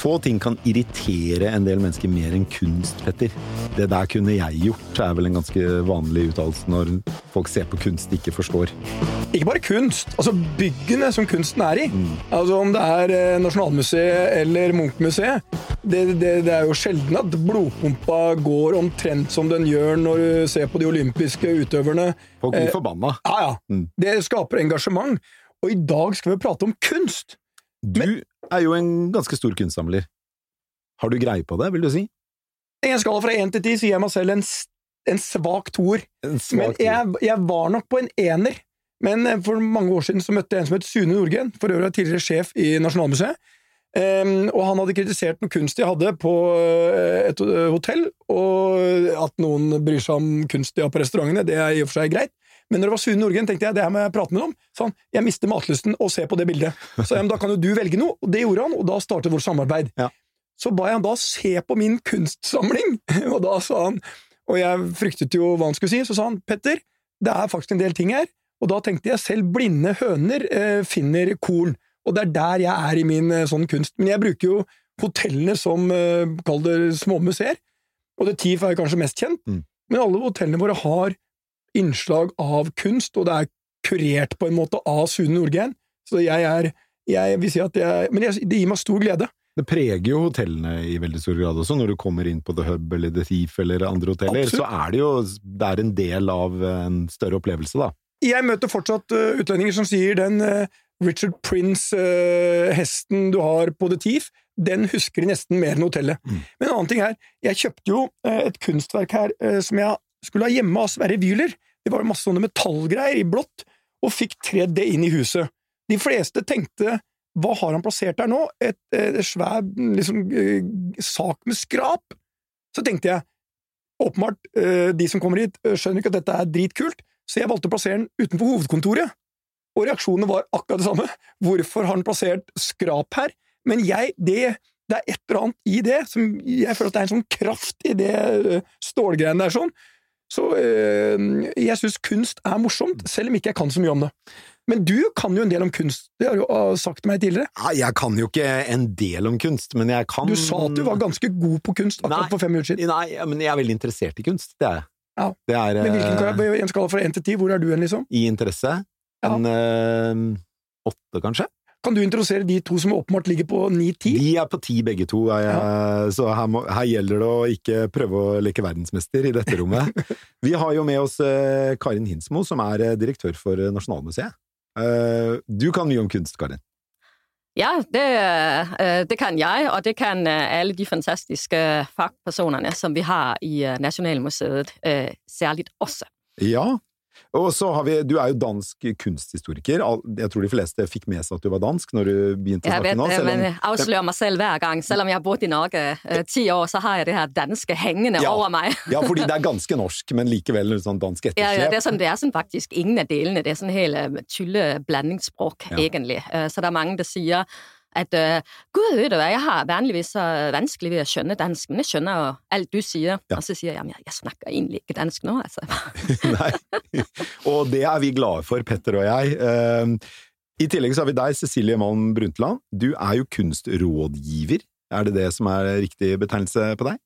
Få ting kan irritere en del mennesker mer enn kunst, Petter. Det der kunne jeg gjort, er vel en ganske vanlig uttalelse når folk ser på kunst de ikke forstår. Ikke bare kunst, altså byggene som kunsten er i. Altså Om det er eh, Nasjonalmuseet eller Munch-museet. Det, det, det er jo sjelden at blodpumpa går omtrent som den gjør når du ser på de olympiske utøverne. Folk blir Eh, forbanna. Ja, ja. Mm. Det skaper engasjement. Og i dag skal vi prate om kunst. Du er jo en ganske stor kunstsamler. Har du greie på det, vil du si? I en skala fra én til ti gir jeg meg selv en, en svak toer. Men jeg, jeg var nok på en ener. Men eh, for mange år siden så møtte jeg en som het Sune Nordgren, for øvrig tidligere sjef i Nasjonalmuseet. Um, og han hadde kritisert noe kunst de hadde på eh, et eh, hotell, og at noen bryr seg om kunst de har på restaurantene, det er i og for seg greit. Men når det var Sune Nordgren, tenkte jeg det her må jeg prate med ham om. Så han, jeg mister matlysten og se på det bildet. Så jeg, men da kan jo du velge noe, og det gjorde han, og da startet vårt samarbeid. Ja. Så ba jeg han da se på min kunstsamling, og da sa han og jeg fryktet jo hva han skulle si, så sa han Petter, det er faktisk en del ting her, og da tenkte jeg selv blinde høner eh, finner korn, og det er der jeg er i min eh, sånn kunst. Men jeg bruker jo hotellene som, eh, kall det små museer, og The Thief er kanskje mest kjent, Mm. men alle hotellene våre har innslag av kunst, og det er kurert på en måte av Sune Nordgren, så jeg er, jeg vil si at jeg, men jeg, det gir meg stor glede. Det preger jo hotellene i veldig stor grad også. Når du kommer inn på The Hub eller The Thief eller andre hoteller, Absolutt. så er det jo det er en del av en større opplevelse, da. Jeg møter fortsatt uh, utlendinger som sier den uh, Richard Prince-hesten du har på The Thief, den husker de nesten mer enn hotellet. Mm. Men en annen ting er, jeg kjøpte jo eh, et kunstverk her eh, som jeg skulle ha hjemme av Sverre Wyler. Det var masse sånne metallgreier i blått, og fikk tredd det inn i huset. De fleste tenkte hva har han plassert der nå? Et, et svær liksom, eh, sak med skrap? Så tenkte jeg, åpenbart, eh, de som kommer hit, eh, skjønner ikke at dette er dritkult, så jeg valgte å plassere den utenfor hovedkontoret. Og reaksjonene var akkurat det samme. Hvorfor har han plassert skrap her? Men jeg, det, det er et eller annet i det som Jeg føler at det er en sånn kraft i det eh, stålgreiene der sånn. Så eh, jeg syns kunst er morsomt, selv om ikke jeg kan så mye om det. Men du kan jo en del om kunst, det har du jo ah, sagt til meg tidligere. Ja, jeg kan jo ikke en del om kunst, men jeg kan Du sa at du var ganske god på kunst akkurat Nei. for fem minutter siden. Nei, men jeg er veldig interessert i kunst. Det er jeg. Ja. Det er Men hvilken skala fra én til ti, hvor er du hen, liksom? i interesse. Ja. En øh, åtte, kanskje? Kan du introdusere de to som åpenbart ligger på 9-10? De er på 10 begge to, jeg, ja. så her, må, her gjelder det å ikke prøve å leke verdensmester i dette rommet. Vi har jo med oss eh, Karin Hinsmo, som er eh, direktør for eh, Nasjonalmuseet. Eh, du kan mye om kunst, Karin. Ja, det, det kan jeg, og det kan alle de fantastiske fagpersonene som vi har i Nasjonalmuseet, særlig særligt også. Ja, og så har vi Du er jo dansk kunsthistoriker. Jeg tror de fleste fikk med seg at du var dansk når du begynte å Jeg snakke vet, nå. vet selv om- jeg avslører meg selv hver gang. Selv om jeg har bodd i Norge øh, ti år, så har jeg det her danske hengende Ja. over meg. Ja, fordi det er ganske norsk, men likevel sånn dansk etterslep. ja, det, er sånn, det er sånn faktisk ingen av delene. Det er sånn hele tulle blandingsspråk, Ja. ja. egentlig. Øh, så det er mange, der siger, at uh, gud, vet du hva, jeg har vanligvis så vanskelig ved å skjønne dansk, men jeg skjønner jo alt du sier. Ja. Og så sier jeg, jamen, jeg snakker egentlig ikke dansk nå, altså. Nei. Og det er vi glade for, Petter og jeg. Uh, I tillegg så har vi deg, Cecilie Malm Brundtland. Du er jo kunstrådgiver. Er det det som er riktig betegnelse på deg?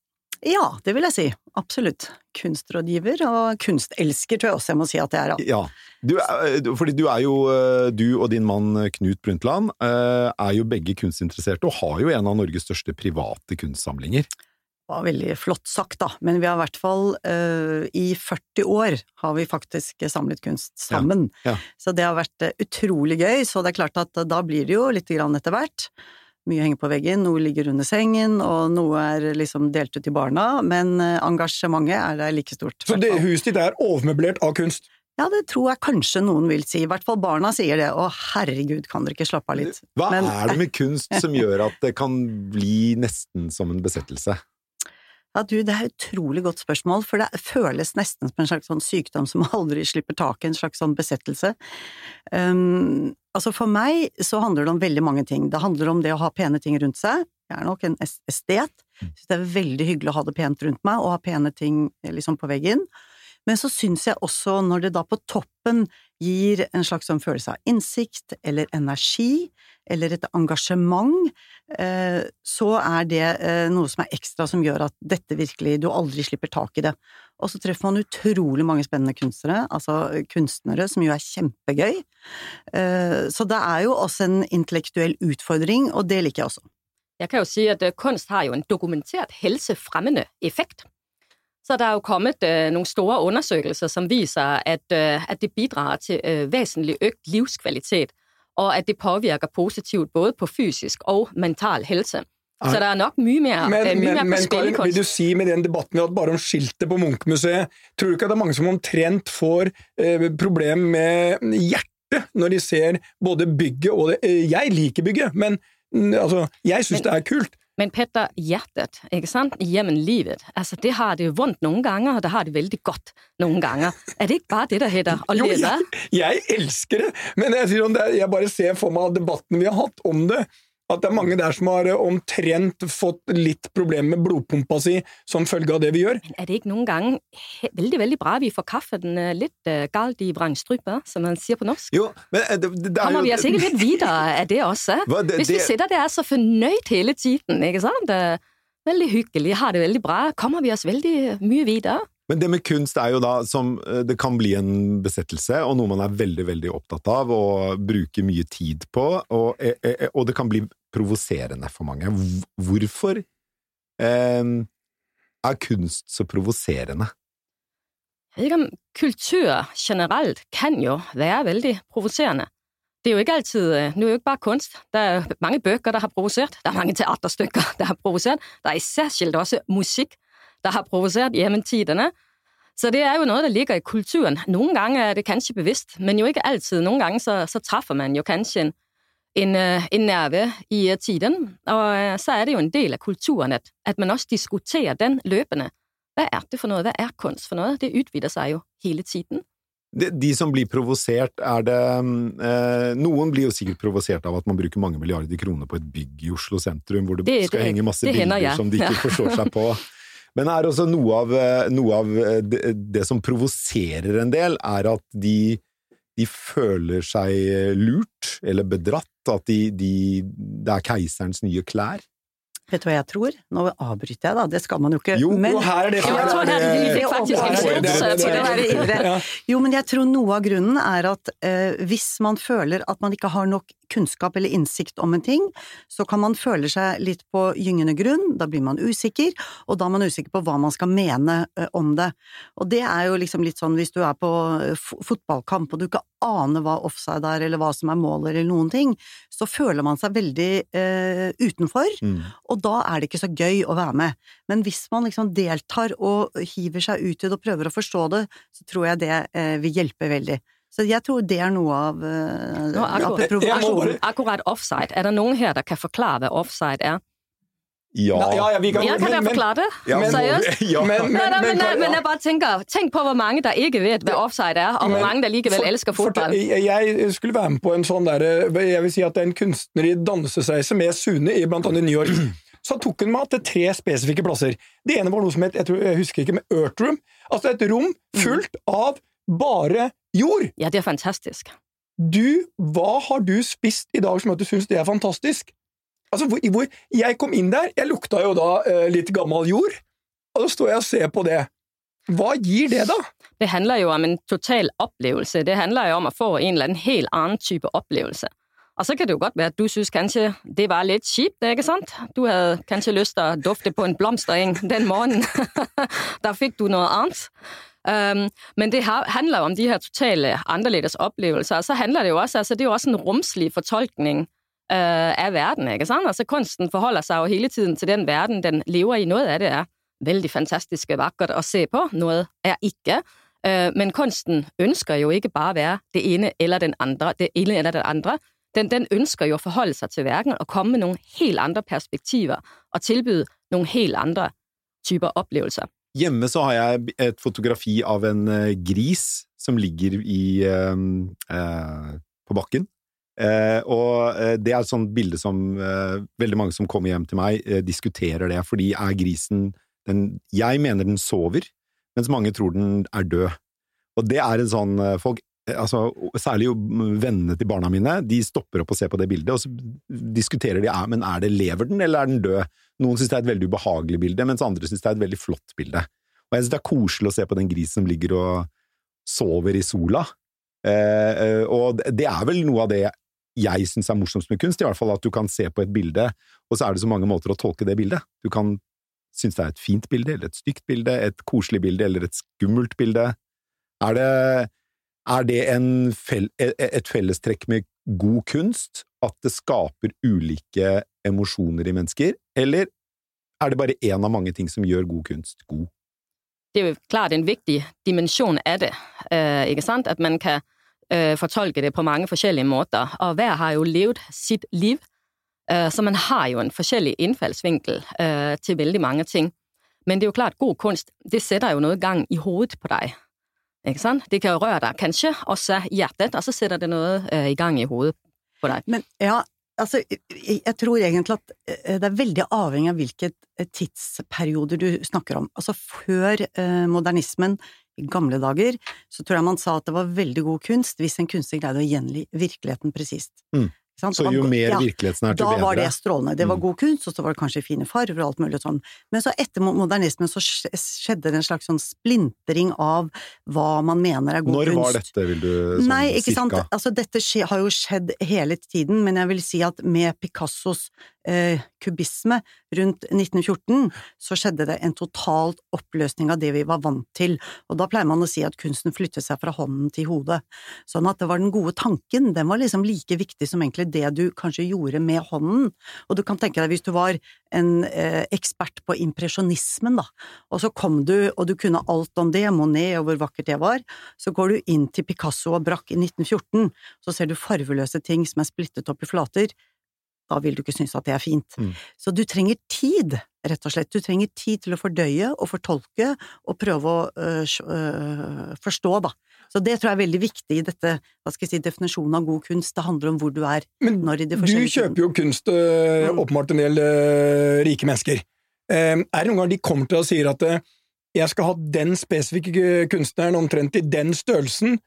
Ja, det vil jeg si. Absolutt. Kunstrådgiver og kunstelsker tror jeg også jeg må si at jeg er. Ja. Du er, fordi du er jo eh, Du og din mann Knut Brundtland eh, er jo begge kunstinteresserte, og har jo en av Norges største private kunstsamlinger. Det var veldig flott sagt, da, men vi har i hvert fall uh, i 40 år har vi faktisk samlet kunst sammen. Ja, ja. Så det har vært utrolig gøy, så det er klart at da blir det jo litt grann etter hvert. Mye henger på veggen, noe ligger under sengen, og noe er liksom delt ut til barna, men eh, engasjementet er der like stort. Så det, huset ditt er overmøblert av kunst? Ja, det tror jeg kanskje noen vil si. I hvert fall barna sier det. Å, herregud, kan dere ikke slappe av litt? Hva Men- er det med kunst som gjør at det kan bli nesten som en besettelse? Ja, du, det er et utrolig godt spørsmål, for det føles nesten som en slags sånn sykdom som aldri slipper taket, en slags sånn besettelse. Um, altså for meg så handler det om veldig mange ting. Det handler om det å ha pene ting rundt seg. Jeg er nok en estet. Syns det er veldig hyggelig å ha det pent rundt meg, og ha pene ting liksom på veggen. Men så syns jeg også, når det da på toppen gir en slags sånn følelse av innsikt, eller energi, eller et engasjement, eh, så er det eh, noe som er ekstra som gjør at dette virkelig Du aldri slipper tak i det. Og så treffer man utrolig mange spennende kunstnere, altså kunstnere, som jo er kjempegøy. Eh, Så det er jo også en intellektuell utfordring, og det liker jeg også. Jeg kan jo si at øh, kunst har jo en dokumentert helsefremmende effekt. Så der er jo kommet noen store undersøkelser som viser, at, øh, at det bidrar til vesentlig økt livskvalitet, og at det påvirker positivt både på fysisk og mental helse. Så det er nok mye mer, Men, øh, mye men, mer på men spil i vil du si med den debatten vi har hatt bare om skiltet på Munch-museet, tror du ikke at det er mange som omtrent får eh, problem med hjertet når de ser både bygget og det eh, Jeg liker bygget, men mm, altså, jeg syns det er kult. Men Petter, hjertet, ikke sant? Jamen livet, altså det har det jo vondt noen ganger, og det har det veldig godt noen ganger. Er det ikke bare det, der heter å Jo, jeg, jeg elsker det, men jeg, det, jeg bare ser for meg debatten vi har hatt om det. At det er mange der som har eh, omtrent fått litt problemer med blodpumpa si som følge av det vi gjør. Men er det ikke noen gang veldig, veldig bra, vi får kaffen litt lidt øh, galt i vrangstrupa, som man sier på norsk? Jo, men eh, det, det er Kommer jo vi oss ikke litt videre av det også? Hva, det, Hvis vi det, sitter der så fornøyd hele tiden, ikke sant? Veldig hyggelig, har det veldig bra. Kommer vi oss veldig mye videre? Men det med kunst er jo da som eh, Det kan bli en besettelse, og noe man er veldig, veldig opptatt av og bruker mye tid på, og, eh, eh, og det kan bli provoserende for mange. Hvorfor eh, er kunst så provoserende? Kultur generelt kan jo være veldig provoserende. Det er jo ikke alltid Nå er jo ikke bare kunst. Det er mange bøker der har provosert. Det er mange teaterstykker, der har provosert. Det er særskilt også musikk, der har provosert gjennom tidene. Så det er jo noe der ligger i kulturen. Noen ganger er det kanskje bevisst, men jo ikke alltid. Noen ganger så, så treffer man jo kanskje en, en, øh, en nerve i øh, tiden. Og øh, så er det jo en del av kulturen at, at man også diskuterer den løpende. Hva er det for noe? Hva er kunst for noe? Det utvider seg jo hele tiden. De, de som blir provosert, er det eh, Noen blir jo sikkert provosert av at man bruker mange milliarder kroner på et bygg i Oslo sentrum, hvor det, Det- skal det- henge masse det hender bilder jeg. som de ikke Ja. forstår seg på. Men er også noe av, eh, noe av eh, det, det som provoserer en del, er at de, de føler seg lurt eller bedratt. At de, de, det er keiserens nye klær. Vet du hva jeg tror? Nå avbryter jeg, da. Det skal man jo ikke. Jo, men, her er det. Jo, men jeg tror noe av grunnen er at eh, hvis man føler at man ikke har nok kunnskap eller innsikt om en ting, så kan man føle seg litt på gyngende grunn, da blir man usikker, og da er man usikker på hva man skal mene om det. Og det er jo liksom litt sånn hvis du er på fotballkamp og du ikke aner hva offside er, eller hva som er målet, eller noen ting, så føler man seg veldig eh, utenfor, Mm. og da er det ikke så gøy å være med. Men hvis man liksom deltar og hiver seg ut i det og prøver å forstå det, så tror jeg det eh, vil hjelpe veldig. Så jeg tror det er noe av uh, akkurat, Jeg provokasjonen. akkurat offside. Er det noen her der kan forklare hva offside er? Ja, Nei, ja, ja, vi kan, ja, kan men- da forklare det. Ja, men- Seriøst? ja. Men- men- Nei, nei, men, men- nei, men jeg bare tenker, Tenk på hvor mange der ikke vet hva offside er, og hvor mange der likevel for- elsker for- fotball. Jeg skulle være med på en sånn derre Jeg vil si at det er en kunstner i dansesreise med Sune i blant annet New York. Så tok hun meg til tre spesifikke plasser. Det ene var noe som het jeg, tror, jeg husker ikke, med Earth Room. Altså et rom fullt av bare jord. Ja, det er fantastisk. Du, hva har du spist i dag som at du syns det er fantastisk? Altså, hvor, hvor Jeg kom inn der, jeg lukta jo da eh, litt gammel jord, og så står jeg og ser på det. Hva gir det, da? Det handler jo om en total opplevelse. Det handler jo om å få en eller annen helt annen type opplevelse. Og så kan det jo godt være at du syns kanskje det var litt kjipt, ikke sant? Du hadde kanskje lyst til å dufte på en blomstereng den morgenen. da fikk du noe annet. Um, men det handler jo om de her totale annerledes opplevelser. Og så handler det jo også, altså det er jo også en romslig fortolkning uh, av verden, ikke sant? Altså kunsten forholder seg jo hele tiden til den verden, den lever i. Noget av det er veldig fantastisk vakkert å se på, noe er ikke. Uh, men kunsten ønsker jo ikke bare å være det ene eller den andre, det ene eller det andre. Den, den ønsker jo å forholde seg til verden og komme med noen helt andre perspektiver og tilbyde noen helt andre typer oplevelser. Hjemme så har jeg et fotografi av en eh, gris som ligger i, eh, eh, på bakken. Eh, og eh, det er et sånt bilde som eh, veldig mange som kommer hjem til meg, diskuterer det, fordi er grisen den, Jeg mener den sover, mens mange tror den er død. Og det er en sånn folk Altså, særlig jo vennene til barna mine, de stopper opp og ser på det bildet, og så diskuterer de er, men er det lever den, eller er den død? Noen syns det er et veldig ubehagelig bilde, mens andre syns det er et veldig flott bilde. Og jeg syns det er koselig å se på den grisen som ligger og sover i sola. Eh, eh, og det er vel noe av det jeg syns er morsomst med kunst, i hvert fall at du kan se på et bilde, og så er det så mange måter å tolke det bildet. Du kan synes det er et fint bilde, eller et stygt bilde, et koselig bilde, eller et skummelt bilde. Er det, er det fel, et fellestrekk med god kunst at det skaper ulike emosjoner i mennesker, eller er det bare én av mange ting som gjør god kunst god? Det er jo klart en viktig dimensjon av det, øh, ikke sant? At man kan øh, fortolke det på mange forskjellige måter. Og hver har jo levd sitt liv, øh, så man har jo en forskjellig innfallsvinkel til veldig mange ting. Men det er jo klart, god kunst det setter jo noe gang i hodet på deg. Ikke sant? Det kan jo røre deg kanskje også så hjertet, og så setter det noe eh, i gang i hodet på deg. Men ja, altså, jeg tror egentlig at eh, det er veldig avhengig av hvilket eh, tidsperioder du snakker om. Altså før eh, modernismen, i gamle dager, så tror jeg man sa at det var veldig god kunst hvis en kunstner greide å gjengi virkeligheten presist. Mm. Så jo mer ja, virkelighetsnært, jo Da var det strålende. Det var Mm. god kunst, og så var det kanskje fine farger og alt mulig sånn. Men så etter modernismen så skjedde det en slags sånn splintring av hva man mener er god Når kunst. var dette, vil du sånn Nei, ikke sant. Altså, dette har jo skjedd hele tiden, men jeg vil si at med Picassos kubisme rundt 1914, så skjedde det en totalt oppløsning av det vi var vant til, og da pleier man å si at kunsten flyttet seg fra hånden til hodet. Sånn at det var den gode tanken, den var liksom like viktig som egentlig det du kanskje gjorde med hånden. Og du kan tenke deg hvis du var en eh, ekspert på impresjonismen, da, og så kom du, og du kunne alt om det, Monet og hvor vakkert det var, så går du inn til Picasso og Braque i 1914, så ser du farveløse ting som er splittet opp i flater, da vil du ikke synes at det er fint. Mm. Så du trenger tid, rett og slett. Du trenger tid til å fordøye og fortolke og prøve å øh, øh, forstå, da. Så det tror jeg er veldig viktig i dette, hva skal jeg si, definisjonen av god kunst. Det handler om hvor du er Men når i de du kjøper jo kunst, øh, Mm. åpenbart en del øh, rike mennesker. Eh, er det noen ganger de kommer til deg og sier at eh, jeg skal ha den spesifikke kunstneren omtrent i den størrelsen,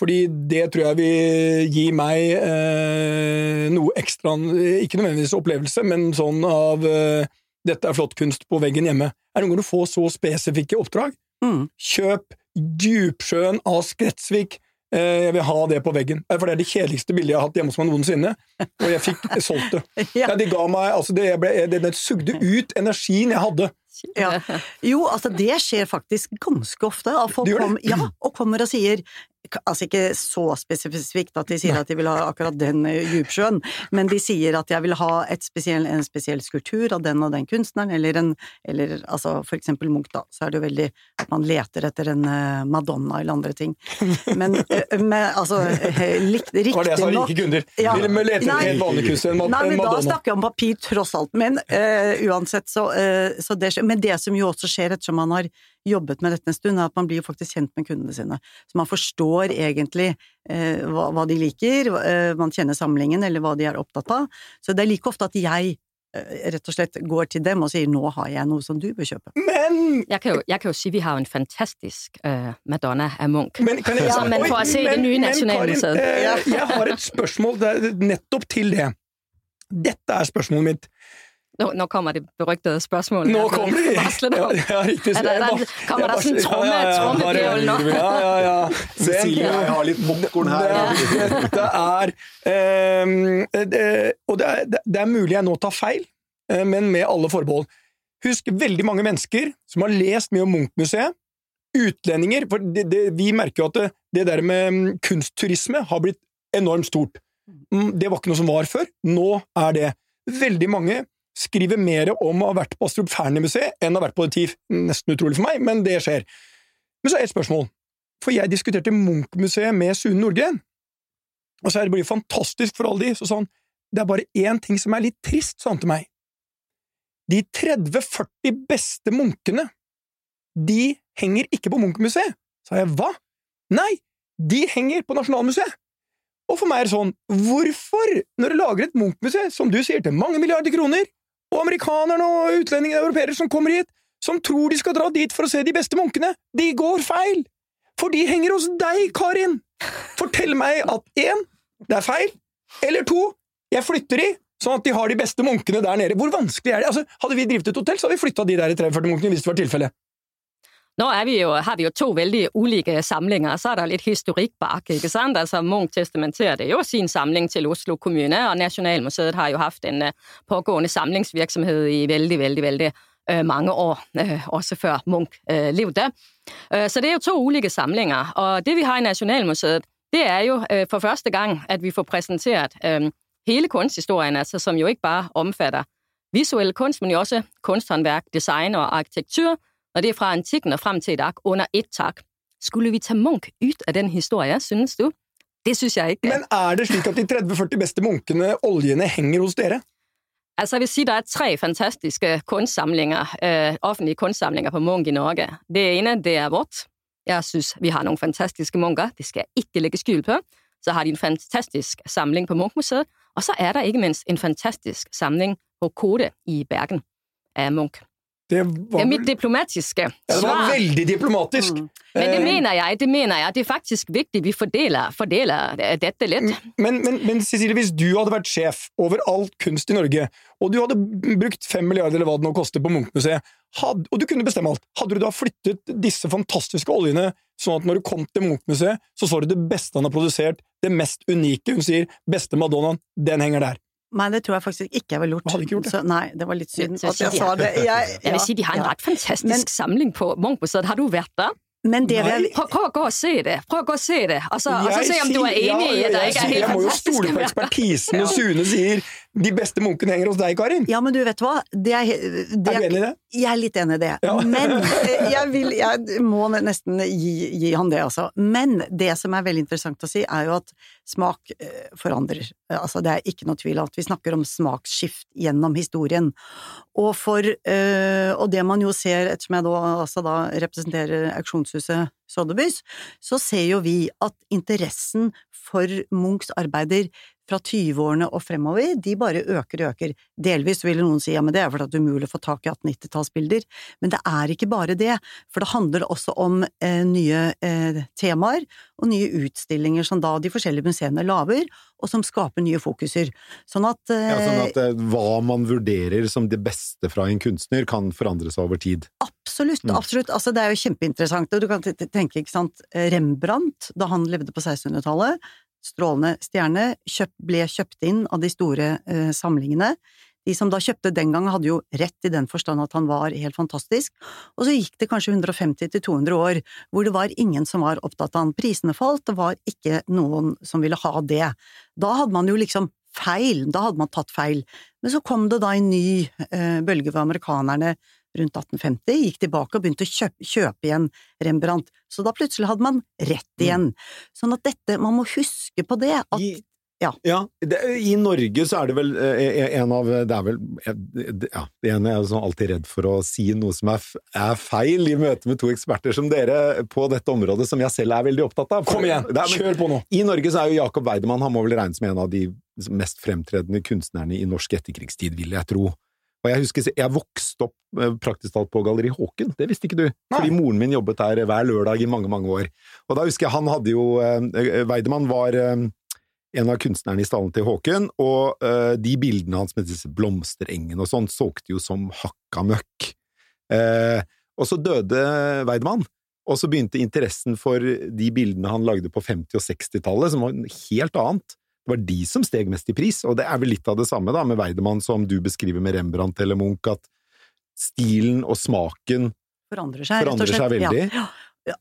fordi det tror jeg vil gi meg eh, noe ekstra, ikke nødvendigvis opplevelse, men sånn av eh, dette er flott kunst på veggen hjemme. Er det noen gang du får så spesifikke oppdrag? Mm. Kjøp Djupsjøen av Skretsvik. Eh, Jeg vil ha det på veggen. Eh, For det er det kjedeligste bildet jeg har hatt hjemme hos meg noensinne. Og jeg fikk solgt det. Ja. Ja, de ga meg, altså det, ble, det, det sugde ut energien jeg hadde. Ja. Jo, altså det skjer faktisk ganske ofte. At folk Det kom, ja, og kommer og sier Altså ikke så spesifikt at de sier at de vil ha akkurat den eh, djupsjøen, men de sier at jeg vil ha et spesiell, en spesiell skulptur av den og den kunstneren, eller en eller altså for eksempel Munch, da, så er det jo veldig at man leter etter en eh, Madonna eller andre ting. Men, eh, men altså riktig nok Det var det jeg sa, rike kunder. Ja. Vil de lete etter en vanlig kunstner, en, Madonna? Nei, en men da snakker jeg om papir, tross alt. Men uh, uansett, så, uh, så det skjer. Men det som jo også skjer ettersom man har jobbet med dette en stund, er at man blir jo faktisk kjent med kundene sine. Så man forstår egentlig eh, hva, hva de liker, eh, man kjenner samlingen, eller hva de er opptatt av. Så det er like ofte at jeg eh, rett og slett går til dem og sier 'nå har jeg noe som du bør kjøpe'. Men Jeg kan, jo, jeg kan jo si vi har en fantastisk uh, Madonna av Munch. Men kan jeg, Ja, men for å se det nye Nasjonalmuseet. Eh, jeg har et spørsmål det er nettopp til det. Dette er spørsmålet mitt. Nå, nå kommer de beryktede spørsmålene. Nå kommer de! Ja, ja, riktig. Er det- det- kommer det sånn tromme- ja, ja, ja, nå? Ja, ja, ja. Cecilie, jeg har litt popkorn her. Det, dette er um, det, Og det er, det er mulig jeg nå tar feil, eh, men med alle forbehold. Husk veldig mange mennesker som har lest mye om Munch-museet. Utlendinger. For det, det, vi merker jo at det, det der med mm, kunstturisme har blitt enormt stort. Mm, Det var ikke noe som var før. Nå er det. Veldig mange skriver mer om å ha vært på Astrup Fearnley-museet enn å ha vært på TIF. Nesten utrolig for meg, men det skjer. Men så er et spørsmål. For jeg diskuterte Munch-museet med Sune Nordgren. Og så er det blir fantastisk for alle de. Så sa han det er bare én ting som er litt trist, sa han til meg. De 30–40 beste munkene, de henger ikke på Munch-museet. Sa jeg hva? Nei, de henger på Nasjonalmuseet. Og for meg er det sånn, hvorfor, når du lager et Munch-museum, som du sier, til mange milliarder kroner, og amerikanerne og utlendingene og europeere som kommer hit, som tror de skal dra dit for å se de beste munkene, de går feil! For de henger hos deg, Karin! Fortell meg at én, det er feil, eller to, jeg flytter de, sånn at de har de beste munkene der nede. Hvor vanskelig er det? Altså, hadde vi drevet et hotell, så hadde vi flytta de der i 43 munkene hvis det var tilfellet. Nå vi jo, har vi jo to veldig ulike samlinger, så er det litt historikk bak. ikke sant? Altså Munch testamenterer jo sin samling til Oslo kommune, og Nasjonalmuseet har jo hatt en uh, pågående samlingsvirksomhet i veldig, veldig, veldig uh, mange år, uh, også før Munch levde. så det er jo to ulike samlinger, og det vi har i Nasjonalmuseet, det er jo for første gang at vi får presentert hele kunsthistorien, altså, som jo ikke bare omfatter visuell kunst, men jo også kunsthåndverk, design og arkitektur, og det er fra antikken og frem til i dag, under ett tak. Skulle vi ta Munch ut av den historien, synes du? Det synes jeg ikke. Men er det slik at de 30–40 beste munkene, oljene, henger hos dere? Altså, jeg vil si Det er tre fantastiske kunstsamlinger, øh, offentlige kunstsamlinger på Munch i Norge. Det ene, det er vårt. Jeg synes vi har noen fantastiske munker, det skal jeg ikke legge skyld på. Så har de en fantastisk samling på Munch-museet, og så er der ikke minst en fantastisk samling på Kode i Bergen av Munch. Det var, er mitt diplomatiske svar. ja, det var veldig diplomatisk. Men det Eh, mener jeg, det mener jeg. Det er faktisk viktig vi fordeler, fordeler dette litt. Men, men, men Cecilie, hvis du hadde vært sjef over all kunst i Norge, og du hadde brukt fem milliarder eller hva det nå koster på Munchmuseet, og du kunne bestemme alt, hadde du da flyttet disse fantastiske oljene sånn at når du kom til Munch-museet, så så du det beste han har produsert, det mest unike, hun sier, beste Madonnaen, den henger der. Nei, det tror jeg faktisk ikke jeg ville gjort. Hadde ikke gjort det? Så, nei, det var litt synd at jeg så- sa det. Jeg, Jeg vil si de har en ja. rett fantastisk Men- samling på Munch-museet. Har du vært der? Men det vil Prøv, prøv å gå og se det. Prøv å gå og se det. Altså, så og så Jeg se om du er enig i ja, det jeg er helt Jeg må jo stole på ekspertisen når Sune sier de beste munkene henger hos deg, Karin. Ja, men du vet hva? Det er, det Er du enig i det? Jeg er litt enig i det. Ja. Men eh, jeg, vil, jeg må nesten gi, gi han det, altså. Men det som er veldig interessant å si, er jo at smak eh, forandrer. Altså, det er ikke noe tvil om at vi snakker om smaksskift gjennom historien. Og for eh, Og det man jo ser, ettersom jeg da, altså da representerer auksjonshuset Sotheby's, så ser jo vi at interessen for Munchs arbeider fra 20-årene og fremover, de bare øker og øker. Delvis vil noen si ja, men det er fordi det er umulig å få tak i 1890-tallsbilder, men det er ikke bare det, for det handler også om eh, nye eh, temaer og nye utstillinger som da de forskjellige museene lager, og som skaper nye fokuser. Sånn at, eh, Ja, sånn at eh, hva man vurderer som det beste fra en kunstner, kan forandre seg over tid. Absolutt, Mm. absolutt. Altså, det er jo kjempeinteressant. Og du kan tenke, ikke sant, Rembrandt, da han levde på 1600-tallet, strålende stjerne, kjøp, ble kjøpt inn av de store eh, samlingene. De som da kjøpte den gang, hadde jo rett i den forstand at han var helt fantastisk. Og så gikk det kanskje 150–200 år hvor det var ingen som var opptatt av han. Prisene falt, det var ikke noen som ville ha det. Da hadde man jo liksom feil, da hadde man tatt feil. Men så kom det da en ny eh, bølge ved amerikanerne rundt 1850, gikk tilbake og begynte å kjøpe, kjøpe igjen Rembrandt. Så da plutselig hadde man rett igjen. Sånn at dette, man må huske på det, at I, ja. det, I Norge så er det vel eh, en av Det er vel Ja, det ene er jo sånn alltid redd for å si noe som er, er feil i møte med to eksperter som dere på dette området, som jeg selv er veldig opptatt av. Kom igjen, er- kjør på nå! I Norge så er jo Jakob Weidemann han må vel regnes som en av de mest fremtredende kunstnerne i norsk etterkrigstid, vil jeg tro. Og jeg husker, jeg vokste opp eh, praktisk talt på Galleri Håken, det visste ikke du. Fordi moren min jobbet der hver lørdag i mange, mange år. Og da husker jeg han hadde jo eh, Weidemann var eh, en av kunstnerne i stallen til Håken, og eh, de bildene hans med disse blomsterengene og sånn solgte jo som hakka møkk. Eh, og så døde Weidemann, og så begynte interessen for de bildene han lagde på 50- og 60-tallet, som var helt annet. Det var de som steg mest i pris, og det er vel litt av det samme da med Weidemann som du beskriver med Rembrandt eller Munch, at stilen og smaken forandrer seg, forandrer seg veldig. Ja.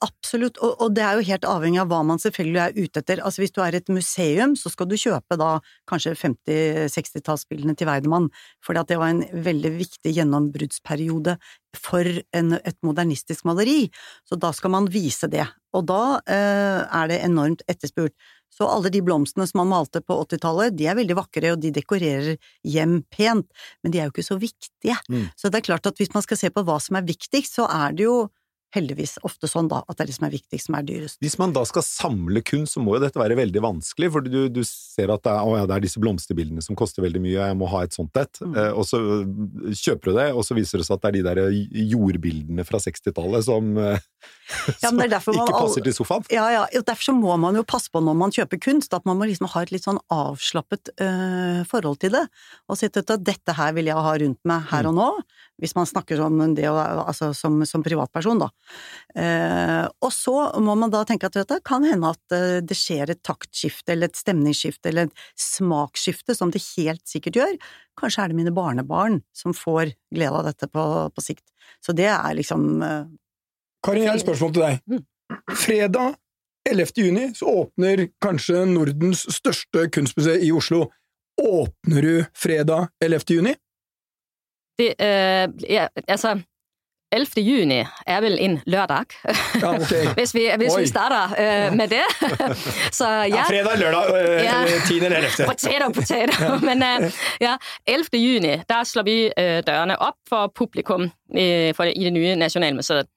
Absolutt, og, og, det er jo helt avhengig av hva man selvfølgelig er ute etter. Altså Hvis du er et museum, så skal du kjøpe da kanskje 50-60-tallsbildene til Weidemann, fordi at det var en veldig viktig gjennombruddsperiode for en, et modernistisk maleri. Så da skal man vise det, og da eh, er det enormt etterspurt. Så alle de blomstene som man malte på 80-tallet, de er veldig vakre, og de dekorerer hjem pent, men de er jo ikke så viktige. Mm. Så det er klart at hvis man skal se på hva som er viktigst, så er det jo heldigvis ofte sånn da, at det er det som er viktigst, som er dyrest. Hvis man da skal samle kunst, så må jo dette være veldig vanskelig, for du, du ser at det er, å, ja, det er, disse blomsterbildene som koster veldig mye, jeg må ha et sånt et, mm. eh, og så kjøper du det, og så viser det seg at det er de der jordbildene fra 60-tallet som, ja, som ikke passer til sofaen. Ja, ja, derfor så må man jo passe på når man kjøper kunst, at man må liksom ha et litt sånn avslappet øh, forhold til det, og si at dette her vil jeg ha rundt meg her mm. og nå, hvis man snakker om det altså, som, som privatperson, da. Eh, og så må man da tenke at det kan hende at eh, det skjer et taktskifte eller et stemningsskifte eller et smaksskifte, som det helt sikkert gjør. Kanskje er det mine barnebarn som får glede av dette på, på sikt. Så det er liksom eh, Karin, jeg har et spørsmål til deg. Mm. Fredag 11. juni så åpner kanskje Nordens største kunstmuseum i Oslo. Åpner du fredag 11. juni? Det, øh, ja, altså 11. juni er vel en lørdag, ja, okay. hvis, vi, hvis vi, starter øh, med det. Så, ja. ja fredag, lørdag, uh, ja. 10. eller 11. Potato, potato. Men uh, ja, 11. juni, der slår vi uh, dørene opp for publikum for, i det nye Nasjonalmuseet.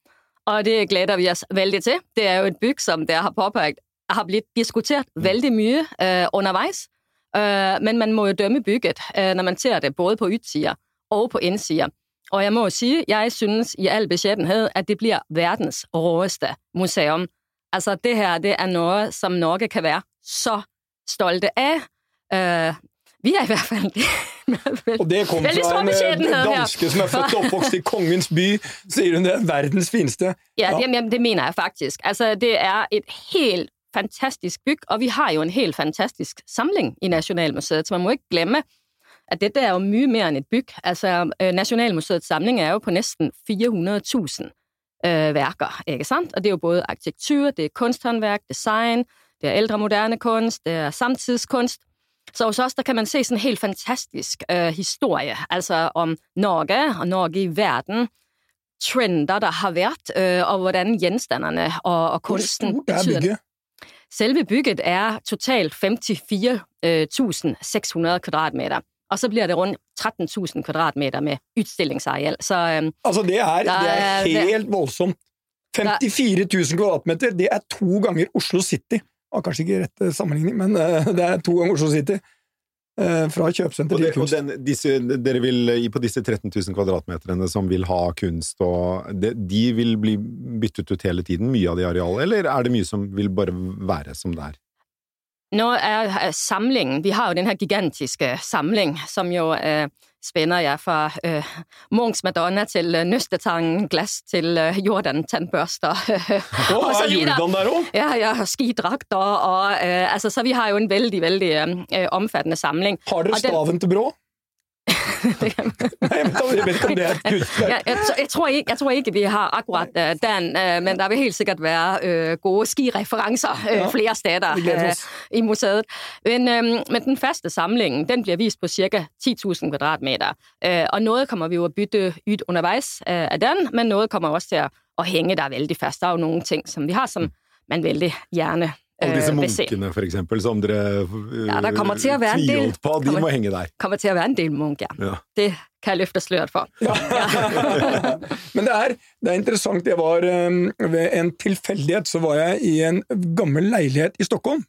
Og det gleder vi oss veldig til. Det er jo et bygg, som dere har påpekt, har blitt diskutert mm. veldig mye underveis. Men man må jo dømme bygget, når man ser det både på utsider og på indsider. Og jeg må jo sige, jeg synes i all beskjedenhet at det blir verdens råeste museum. Altså, det her, det er noe som Norge kan være så stolte av. Uh, vi er i hvert fall Og det kom fra en øh, danske som er født og oppvokst i kongens by, sier hun det er verdens fineste. Ja, ja. Det, det mener jeg faktisk. Altså, det er et helt fantastisk bygg, og vi har jo en helt fantastisk samling i Nasjonalmuseet, så man må ikke glemme, at dette er jo mye mer enn et bygg. Altså, Nationalmuseets Nasjonalmuseets samling er jo på nesten 400.000 øh, værker, ikke sant? Og det er jo både arkitektur, det er kunsthåndverk, design, det er ældre moderne kunst, det er samtidskunst. Så hos oss der kan man se sådan en helt fantastisk øh, historie, altså om Norge og Norge i verden, trender, der har vært, øh, og hvordan gjenstandene og, og kunsten Hvor stort er bygget? Selve bygget er totalt 54.600 øh, kvadratmeter. Og så blir det rundt 13.000 kvadratmeter med utstillingsareal. Så, um, altså, det er, det er helt det, voldsomt. 54 000 kvadratmeter, det er to ganger Oslo City. Ah, kanskje ikke rett eh, sammenligning, men uh, det er to ganger Oslo City. Uh, fra kjøpesenter til kunst. Og den, disse, dere vil, På disse 13 000 kvadratmeterne som vil ha kunst, og de, de vil bli byttet ut hele tiden, mye av de arealene, eller er det mye som vil bare være som det er? Nå er samlingen Vi har jo denne gigantiske samling, som jo eh, spænder ja, fra eh, Munchs Madonna til øh, Nøstetangen glass til eh, Jordan-tannbørster. Oh, og så er Jordan der òg? Ja, ja, skidrakter og eh, altså, Så vi har jo en veldig, veldig øh, omfattende samling. Har dere staven til Brå? Nei, men jeg vet ikke om det er et kunstverk. Jeg, jeg, jeg, tror ikke, jeg, tror ikke, vi har akkurat uh, den, uh, men der vil helt sikkert være uh, gode skireferanser ja, flere steder i museet. Men, men, den faste samlingen den blir vist på ca. 10.000 kvadratmeter. og noe kommer vi jo å bytte ut underveis av den, men noe kommer også til å henge der veldig fast. Det er jo noen ting som vi har som man veldig gjerne alle disse eh, munkene, for eksempel, som dere ja, det kommer til å være en del, på, de må henge der. kommer til å være en del munk, ja. ja. Det kan jeg løfte sløret for. Ja. Men det er, det er, interessant. Jeg var um, Ved en tilfeldighet så var jeg i en gammel leilighet i Stockholm.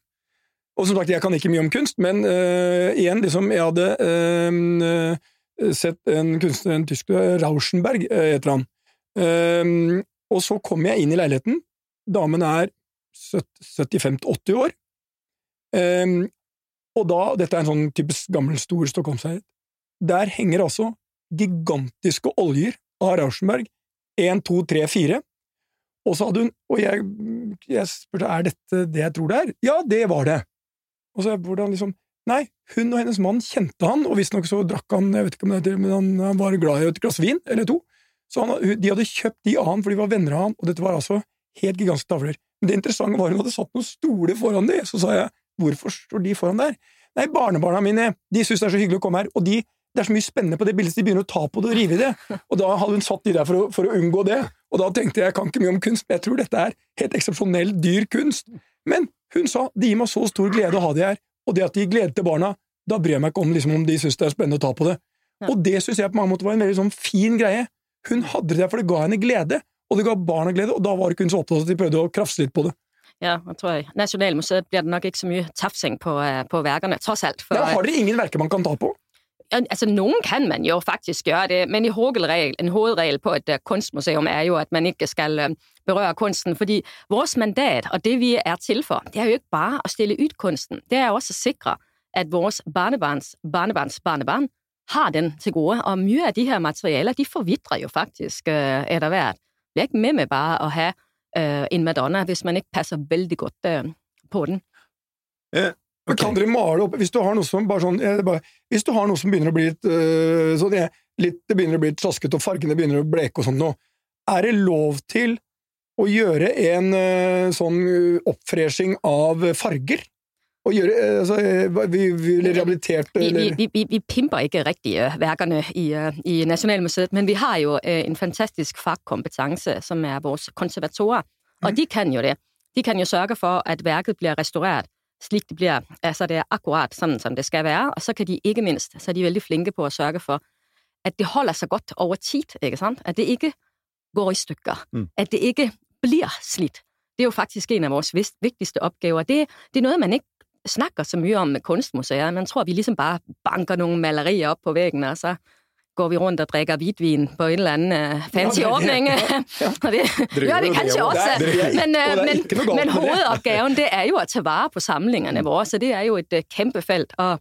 Og som sagt, jeg kan ikke mye om kunst, men uh, igjen, liksom, jeg hadde uh, sett en kunstner, en tysker, Rauschenberg, heter han. Uh, og så kom jeg inn i leiligheten. Damen er 75-80 år. Um, og da, dette er en sånn typisk gammel, stor stockholmsleilighet, der henger altså gigantiske oljer av Rauschenberg. Én, to, tre, fire. Og så hadde hun Og jeg, jeg spurte er dette det jeg tror det er. Ja, det var det. Og så hvordan liksom Nei, hun og hennes mann kjente han, og visstnok så drakk han jeg vet ikke om det er men han, han var glad i et glass vin eller to. Så han, de hadde kjøpt de av han, for de var venner av han, og dette var altså helt gigantiske tavler. Men det interessante var hun hadde satt noen stoler foran de, så sa jeg hvorfor står de foran der? Nei, barnebarna mine de syns det er så hyggelig å komme her, og de, det er så mye spennende på det bildet, så de begynner å ta på det og rive i det. Og da hadde hun satt de der for å, for å unngå det, og da tenkte jeg jeg kan ikke mye om kunst, men jeg tror dette er helt eksepsjonell dyr kunst. Men hun sa det gir meg så stor glede å ha de her, og det at de gir glede til barna, da bryr jeg meg ikke om liksom, om de syns det er spennende å ta på det. Ja. Og det syns jeg på mange måter var en veldig sånn fin greie. Hun hadde det der for det ga henne glede, og det ga barna glede, og da var ikke hun så opptatt at de prøvde å krafse litt på det. Ja, det tror jeg. Nasjonalmuseet blir det nok ikke så mye tafsing på, øh, på verkene, tross alt. For, Ja, har dere ingen verker man kan ta på? Altså, Noen kan man jo faktisk gjøre det, men i hovedregel, en hovedregel på et uh, kunstmuseum er jo, at man ikke skal uh, berøre kunsten, fordi vores mandat og det, vi er til for, det er jo ikke bare å stille ut kunsten. Det er også å sikre, at vores barnebarns, barnebarns barnebarn har den til gode, og mye av de her materialer, de forvitrer jo faktisk etter hvert. Er ikke med med bare å ha uh, en Madonna, hvis man ikke passer veldig godt uh, på den. Men Kan dere male opp Hvis du har noe som bare sånn eh, bare, Hvis du har noe som begynner å bli litt, øh, sånn, jeg, litt Det begynner å bli litt traskete, og fargene begynner å bleke og sånn nå, er det lov til å gjøre en øh, sånn oppfreshing av farger? Gjøre øh, altså, øh, vi, vi, rehabilitert eller vi, vi, vi pimper ikke rigtig øh, værkerne i, i Nationalmuseet, men vi har jo en fantastisk fagkompetence, som er vores konservatorer, og mm. de kan jo det. De kan jo sørge for, at værket bliver restaureret, slik det bliver, altså det er akkurat sådan, som det skal være, og så kan de ikke mindst, så er de veldig flinke på at sørge for, at det holder sig godt over tid, ikke sant? At det ikke går i stykker, Mm. at det ikke bliver slidt. Det er jo faktisk en av vores viktigste vigtigste opgaver. Det, det er noget, man ikke snakker så mye om kunstmuseer. Man tror, vi ligesom bare banker noen malerier opp på veggen, og så går vi rundt og drikker hvidvin på en eller annen uh, fancy Ja, det- ja. Det gjør vi kanskje også. Men, øh, men, men hovedoppgaven det. er jo at tage vare på samlingene våre. så det er jo et uh, kæmpe felt. Og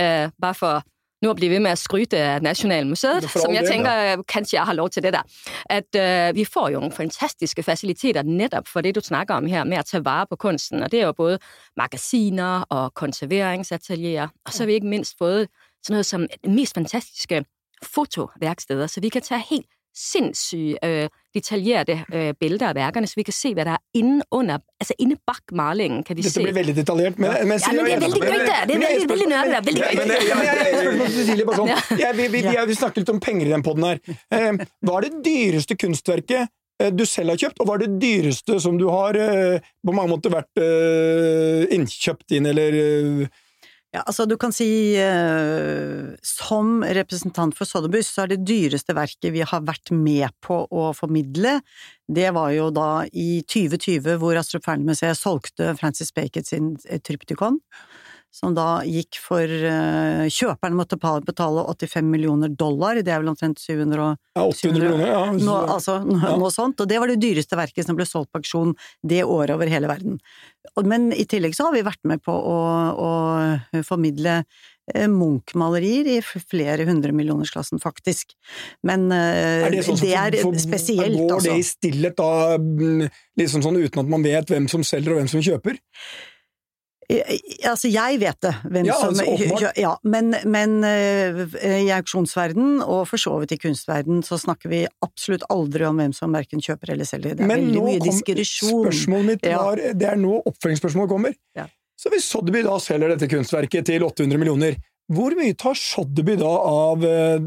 uh, bare for at blive ved med å skryte av Nationalmuseet, som jeg det, tænker, øh, kanskje jeg har lov til det der, at uh, vi får jo noen fantastiske faciliteter nettopp for det, du snakker om her, med å ta vare på kunsten. Og det er jo både magasiner og konserveringsatelierer, og så har vi ikke mindst fått sånn noe som det mest fantastiske fotoværksteder, så vi kan ta helt sinnssyke øh, detaljerede øh, billeder af værkerne, så vi kan se, hvad der er inde under, altså inde bak malingen, kan vi Dette se. blir veldig detaljert. Men, men, Ja, men det er veldig gøy, det. Det er veldig, veldig nørdet, veldig gøy. men jeg- jeg- jeg- Cecilie, bare sånn. Ja, vi, vi, vi, vi snakket litt om penger i den poden her. Eh, hva er det dyreste kunstverket eh, du selv har kjøpt, og hva er det dyreste som du har eh, på mange måter vært eh, innkjøpt inn, eller Ja, altså du kan si eh, som representant for Sotheby's så er det dyreste verket vi har vært med på å formidle, det var jo da i 2020 hvor Astrup Fearnley-museet solgte Francis Bacon sin eh, Tryptikon, som da gikk for uh, Kjøperne måtte betale 85 millioner dollar, det er vel omtrent 700 og ja, 800 millioner, Ja, nå, altså, Ja. noe sånt, og det var det dyreste verket som ble solgt på aksjon det året over hele verden. Men i tillegg så har vi vært med på å, å formidle eh, Munch-malerier i flere hundremillionersklassen, faktisk. Men uh, Er det, sånn det er for- for- spesielt, Går altså. det i stillhet da, liksom sånn uten at man vet hvem som selger og hvem som kjøper? Eh, Altså, jeg vet det, hvem Ja, som altså. Ja, men, men eh, i auksjonsverden, og for så vidt i kunstverden, så snakker vi absolutt aldri om hvem som verken kjøper eller selger. Det er Men veldig mye kom diskresjon. spørsmålet mitt Ja. det er nå oppfølgingsspørsmålet kommer. Ja. Så hvis Sodby da selger dette kunstverket til 800 millioner, hvor mye tar Sotheby da av eh,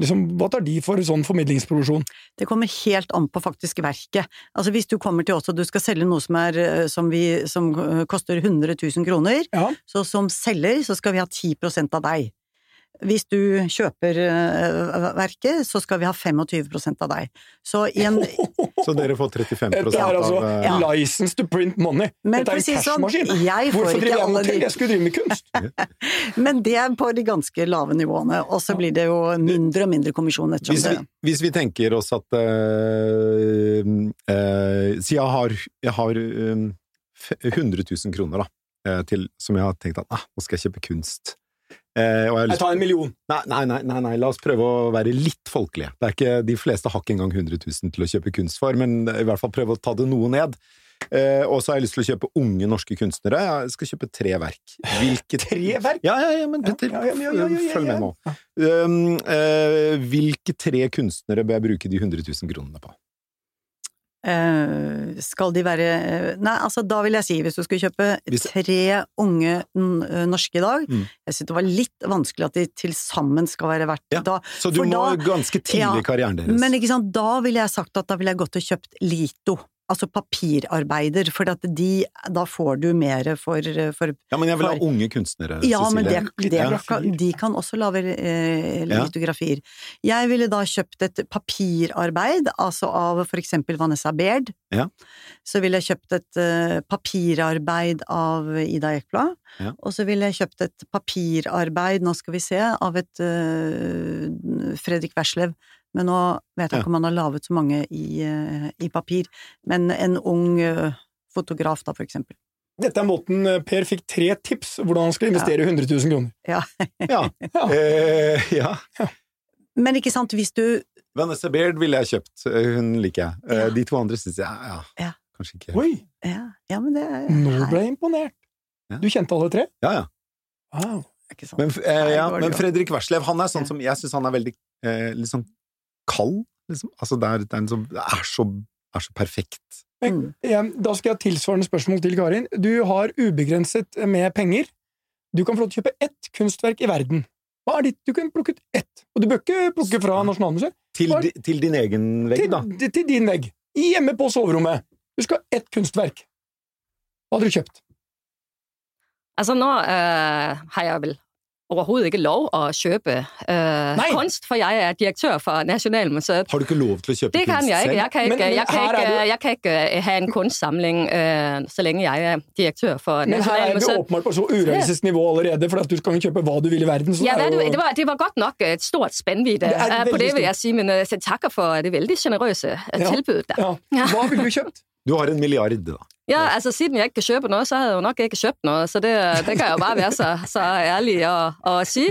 liksom, Hva tar de for sånn formidlingsproduksjon? Det kommer helt an på faktisk verket. Altså hvis du kommer til oss og du skal selge noe som, er, eh, som, vi, som eh, koster 100 000 kroner, Ja. så som selger så skal vi ha 10% av deg. Hvis du kjøper eh, verket, så skal vi ha 25% av deg. Så i en Så dere får 35 Dette er altså av eh, Ja. license to print money. Men Dette er en cashmaskin. Hvorfor driver jeg med hotell? Jeg skulle drive med kunst. Men det er på de ganske lave nivåene, og så blir det jo mindre og mindre kommisjon ettersom Hvis vi, det hvis vi tenker oss at eh, eh, Si jeg har, jeg har eh, 100 000 kroner, da, til, som jeg har tenkt at ah, nå skal jeg kjøpe kunst. Eh, jeg tar en million. Nei, nei, nei, nei, nei, la oss prøve å være litt folkelige. Det er ikke, de fleste har ikke engang 100 000 til å kjøpe kunst for, men i hvert fall prøve å ta det noe ned. Eh, og så har jeg lyst til å kjøpe unge norske kunstnere. Jeg skal kjøpe tre verk. Hvilke Tre verk? Ja, ja, ja, men Petter, følg med nå. Um, eh, hvilke tre kunstnere bør jeg bruke de 100 000 kronene på? Eh, skal de være eh, Nei, altså da vil jeg si, hvis du skulle kjøpe tre unge eh, norske i dag Mm. Jeg synes det var litt vanskelig at de til sammen skal være verdt Ja, da, Så du må da- ganske tidlig Ja, i karrieren deres. Men ikke sant, da ville jeg sagt at da ville jeg gått og kjøpt Lito. Altså papirarbeider, for at de, da får du mer for, for ja, men jeg vil ha for- unge kunstnere, Ja, men det, Cecilie. det Ja. kan, de kan også lage eh, Ja. litografier. Jeg ville da kjøpt et papirarbeid, altså av for eksempel Vanessa Baird. Ja. Så ville jeg kjøpt et eh, papirarbeid av Ida Ekblad. Ja. Og så ville jeg kjøpt et papirarbeid, nå skal vi se, av et eh, Fredrik Werslev. Men nå vet jeg Ja. ikke om han har laget så mange i, eh, i papir. Men en ung eh, fotograf, da, for eksempel. Dette er måten eh, Per fikk tre tips hvordan han skulle investere 100 000 kroner. Ja. Ja. Ja. Eh, ja. Men ikke sant, hvis du Vanessa Baird ville jeg kjøpt. Hun liker jeg. Eh, Ja. De to andre syns jeg ja, Ja. kanskje ikke Oi, Ja, ja men det er nå ble jeg imponert. Ja. Du kjente alle tre? Ja, ja. Wow. ikke sant. Men, eh, ja, men. Fredrik Werslev, han er sånn Ja. som Jeg syns han er veldig eh, litt sånn kald, liksom. Altså, det er, det er en som Det er så, er så perfekt. Men, Mm. eh, Da skal jeg ha tilsvarende spørsmål til Karin. Du har ubegrenset med penger. Du kan få lov til å kjøpe ett kunstverk i verden. Hva er ditt? Du kan plukke ut ett. Og du bør ikke plukke fra Nasjonalmuseet. Til, til din egen vegg, Til, da. til din vegg. Hjemme på soverommet. Du skal ha ett kunstverk. Hva hadde du kjøpt? Altså, nå øh, har jeg vel overhovedet ikke lov å kjøpe øh, kunst, for jeg er direktør for Nasjonalmuseet. Har du ikke lov til å kjøpe Det kunst jeg ikke. selv? Jeg kan ikke, jeg kan ikke, jeg kan ikke øh, ha en kunstsamling øh, så lenge jeg er direktør for Men her er du åpenbart på så urealistisk nivå allerede, for at du kan kjøpe hva du vil i verden. Så Ja, det er jo... det, var, det var godt nok et stort spennvidde Det øh, på det, vil jeg si, men øh, takker for det veldig generøse Ja. tilbudet. der. Ja. Hva ville du kjøpt? Du har en milliard, da. Ja, altså Siden jeg ikke kan kjøpe noe, så hadde jeg jo nok ikke kjøpt noe. Så det, det kan jeg jo bare være så, så ærlig å, å si.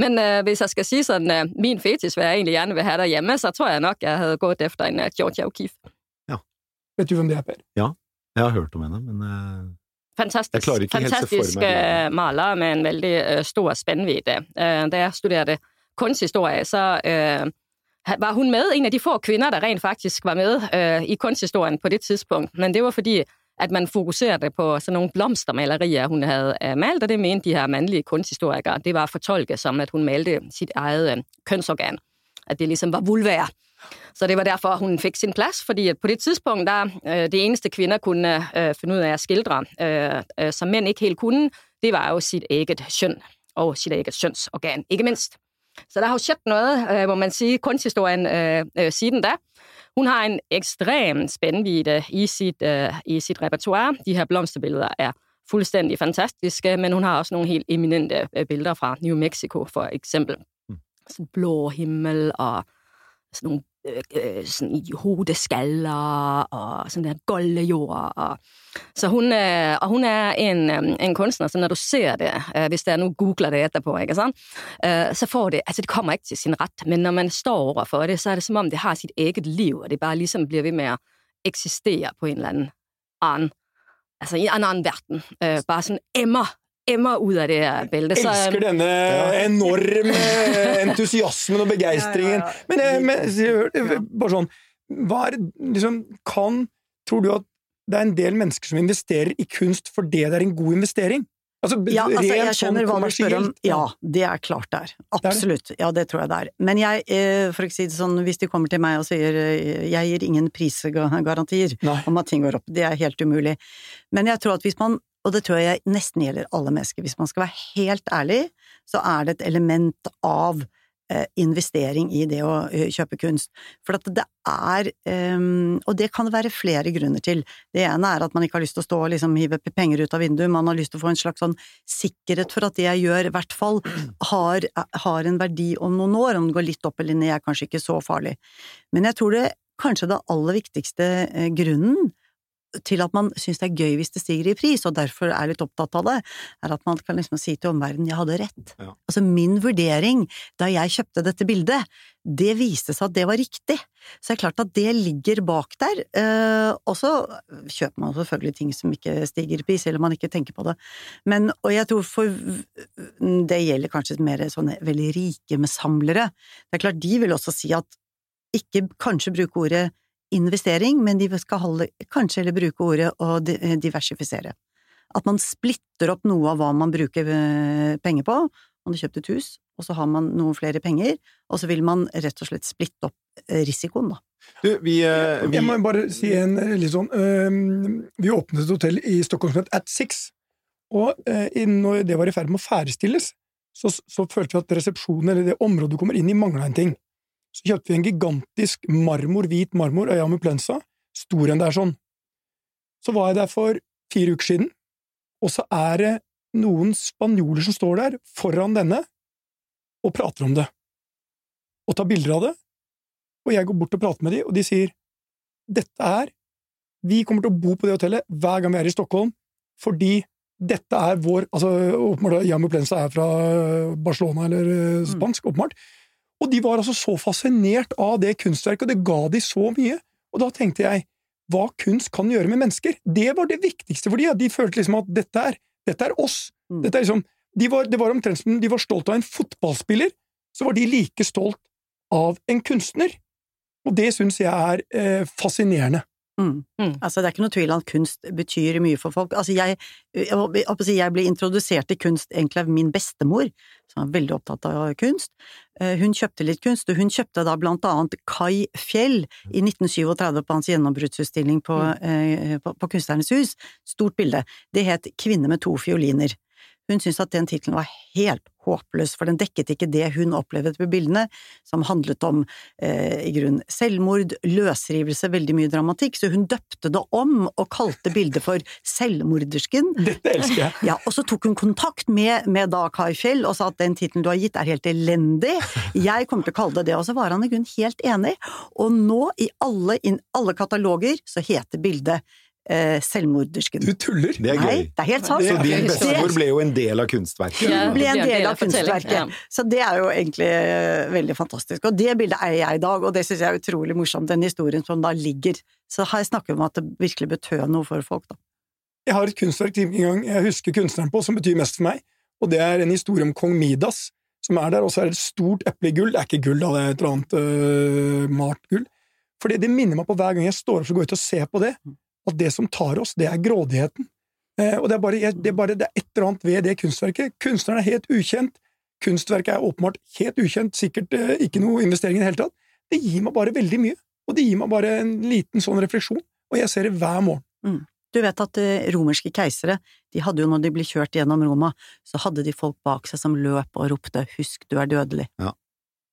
Men uh, hvis jeg skal si sånn uh, min fetis, hva jeg egentlig gjerne vil ha derhjemme, så tror jeg nok jeg hadde gått etter en uh, Georgia Ja. Vet du hvem det er, Per? Ja, Jeg har hørt om henne, men uh... Fantastisk, Jeg klarer ikke helt for meg fantastisk øh, maler med en veldig øh, stor spennvidde. Øh, da jeg studerte kunsthistorie, så øh, var hun med, en av de få kvinner der rent faktisk var med øh, i kunsthistorien på det tidspunkt. Men det var fordi at man fokuserte på sådan nogle blomstermalerier, hun havde øh, malt, og det mente de her mandlige kunsthistorikere. Det var fortolket som, at hun malte sit eget øh, kønsorgan. At det ligesom var vulvær. Så det var derfor, hun fik sin plads, fordi at på det tidspunkt, der øh, det eneste kvinder kunne øh, finde ud af at skildre, som mænd ikke helt kunne, det var jo sit eget køn og sit eget kønsorgan, ikke mindst. Så der har jo skjedd noget, øh, må man sige, kunsthistorien siden da. Hun har en ekstrem spændvidde i sit, øh, i sit repertoire. De her blomsterbilleder er fuldstændig fantastiske, men hun har også nogle helt eminente bilder billeder fra New Mexico, for eksempel. Sådan blå himmel og sådan nogle i hodeskaller og sånn der goldejord. Og, så hun, øh, hun er en, en kunstner, så når du ser det, hvis hvis er nu googler det etterpå, så får det, altså det kommer ikke til sin rett, men når man står overfor det, så er det som om det har sitt eget liv, og det bare liksom blir ved med å eksistere på en eller annen annen, altså i en annen verden. Bare sånn emmer, emmer ut av det bildet. Så, elsker denne enorme entusiasmen og begeistringen. Men, men bare sånn Hva er liksom Kan Tror du at det er en del mennesker som investerer i kunst fordi det er en god investering? Altså, Ja, altså, jeg skjønner hva du spør om. Ja, det er klart det er. Absolutt. Ja, det tror jeg det er. Men jeg, eh, for å si det sånn, hvis de kommer til meg og sier eh, jeg gir ingen prisgarantier om at ting går opp, det er helt umulig. Men jeg tror at hvis man, og det tror jeg nesten gjelder alle mennesker, hvis man skal være helt ærlig, så er det et element av eh, investering i det å eh, kjøpe kunst. For at det er, eh, og det kan det være flere grunner til. Det ene er at man ikke har lyst til å stå og liksom hive penger ut av vinduet, man har lyst til å få en slags sånn sikkerhet for at det jeg gjør, i hvert fall har, har en verdi om noen år. Om det går litt opp eller ned, er kanskje ikke så farlig. Men jeg tror det kanskje det aller viktigste eh, grunnen til at man syns det er gøy hvis det stiger i pris, og derfor er litt opptatt av det, er at man kan liksom si til omverdenen 'jeg hadde rett'. Ja. Altså min vurdering da jeg kjøpte dette bildet, det viste seg at det var riktig. Så det er klart at det ligger bak der. Eh, og så kjøper man selvfølgelig ting som ikke stiger i pris, eller man ikke tenker på det. Men, og jeg tror for Det gjelder kanskje mer sånne veldig rike med samlere. Det er klart, de vil også si at ikke kanskje bruke ordet investering, men de skal holde, kanskje heller bruke ordet å diversifisere. At man splitter opp noe av hva man bruker eh, penger på. Man har kjøpt et hus, og så har man noen flere penger, og så vil man rett og slett splitte opp eh, risikoen, da. Du, vi, eh, vi Jeg må bare si en eh, litt sånn Vi åpnet et hotell i Stockholm som het At Six, og når det var i ferd med å ferdigstilles, så, så følte vi at resepsjonen, eller det området du kommer inn i, mangla en ting. Så kjøpte vi en gigantisk marmor, hvit marmor av Muplensa, Plensa, stor enn det er sånn. Så var jeg der for fire uker siden, og så er det noen spanjoler som står der foran denne og prater om det, og tar bilder av det, og jeg går bort og prater med dem, og de sier dette er Vi kommer til å bo på det hotellet hver gang vi er i Stockholm, fordi dette er vår altså åpenbart Yamu Plensa er fra Barcelona eller eh, spansk, åpenbart. Og de var altså så fascinert av det kunstverket, og det ga de så mye. Og da tenkte jeg, hva kunst kan gjøre med mennesker? Det var det viktigste for de, de følte liksom at dette er, dette er oss. Mm. Dette er liksom, de var, det var omtrent som de var stolt av en fotballspiller, så var de like stolt av en kunstner. Og det syns jeg er eh, fascinerende. Mm. Mm. Altså, det er ikke noe tvil om at kunst betyr mye for folk. Altså, jeg, jeg, jeg, ble introdusert til kunst egentlig av min bestemor, som var veldig opptatt av kunst. Eh, Hun kjøpte litt kunst, og hun kjøpte da blant annet Kai Fjell i 1937 på hans gjennombruddsutstilling på, eh, på, på Kunstnernes hus. Stort bilde. Det het Kvinne med to fioliner. Hun syntes at den tittelen var helt håpløs, for den dekket ikke det hun opplevde på bildene, som handlet om eh, i grunn selvmord, løsrivelse, veldig mye dramatikk, så hun døpte det om og kalte bildet for Selvmordersken. Dette elsker jeg. Ja, og så tok hun kontakt med, med da Kai Fjell og sa at den tittelen du har gitt er helt elendig, jeg kommer til å kalle det det, og så var han i grunnen helt enig, og nå i alle, alle kataloger så heter bildet Selvmordersken. Du tuller! Det er Nei, det er helt sant. Så Det- din bestemor ble jo en del av kunstverket. Ja. ble en del av kunstverket. Så det er jo egentlig eh, veldig fantastisk. Og det bildet eier jeg i dag, og det syns jeg er utrolig morsomt, den historien som da ligger. Så her snakker vi om at det virkelig betød noe for folk, da. Jeg har et kunstverk til en gang jeg husker kunstneren på, som betyr mest for meg, og det er en historie om kong Midas, som er der, og så er det et stort eple i gull. Det er ikke gull, da, det er et eller annet uh, malt gull. For det, det minner meg på hver gang jeg står opp og går ut og ser på det, at det som tar oss, det er grådigheten. Eh, og det er, bare, det, er bare, det er et eller annet ved det kunstverket. Kunstneren er helt ukjent, kunstverket er åpenbart helt ukjent, sikkert eh, ikke noe investering i det hele tatt. Det gir meg bare veldig mye, og det gir meg bare en liten sånn refleksjon, og jeg ser det hver morgen. Du vet at eh, romerske keisere, de hadde jo når de ble kjørt gjennom Roma, så hadde de folk bak seg som løp og ropte 'husk, du er dødelig'. Eh,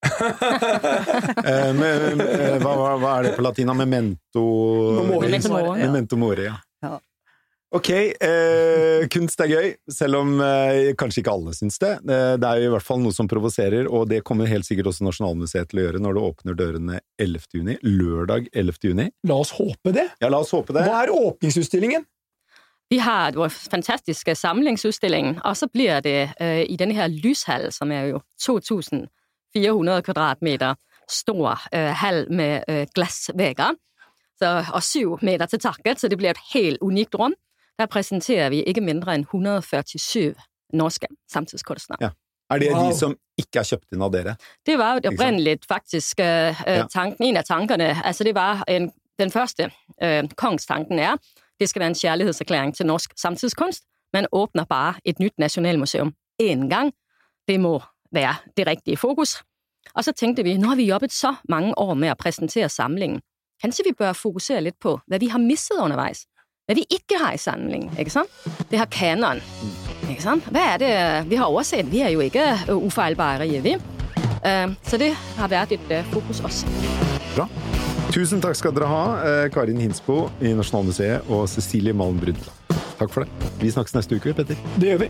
men, eh, hva, hva, hva er det på latina? Memento Mori. Memento mori, ja. Memento mori, ja. Ja. Ok, eh, kunst er gøy, selv om eh, kanskje ikke alle syns det. Eh, det er jo i hvert fall noe som provoserer, og det kommer helt sikkert også Nasjonalmuseet til å gjøre når det åpner dørene 11. juni. Lørdag 11. juni. La oss håpe det. Ja, la oss håpe det. Hva er åpningsutstillingen? Vi har vår fantastiske samlingsutstilling, og så blir det øh, i denne her lyshallen som er jo 2.400 kvadratmeter stor øh, hall med øh, glassvegger. og syv meter til takket, så det blir et helt unikt rom. Der presenterer vi ikke mindre enn 147 norske samtidskunstnere. Er det Wow. de som ikke er kjøpt inn av dere? Det var jo opprinnelig faktisk øh, øh, tanken, en av tankene. Altså det var en, den første øh, kongstanken er, det skal være en kjærlighetserklæring til norsk samtidskunst. Man åpner bare et nytt nasjonalmuseum én gang. Det må være det rigtige fokus. Og så tenkte vi, nå har vi jobbet så mange år med å præsentere samlingen. Kanskje vi bør fokusere litt på, hvad vi har misset undervejs. Hvad vi ikke har i samlingen, ikke sant? Det har kanon. Ikke sant? Hvad er det, vi har overset? Vi er jo ikke ufeilbare, ufejlbare, vi. Øh, Så det har vært et øh, fokus også. Bra. Tusen takk skal dere ha, Karin Hinsbo i Nasjonalmuseet og Cecilie Malm Brundtland. Takk for det. Vi snakkes neste uke, Petter. Det gjør vi.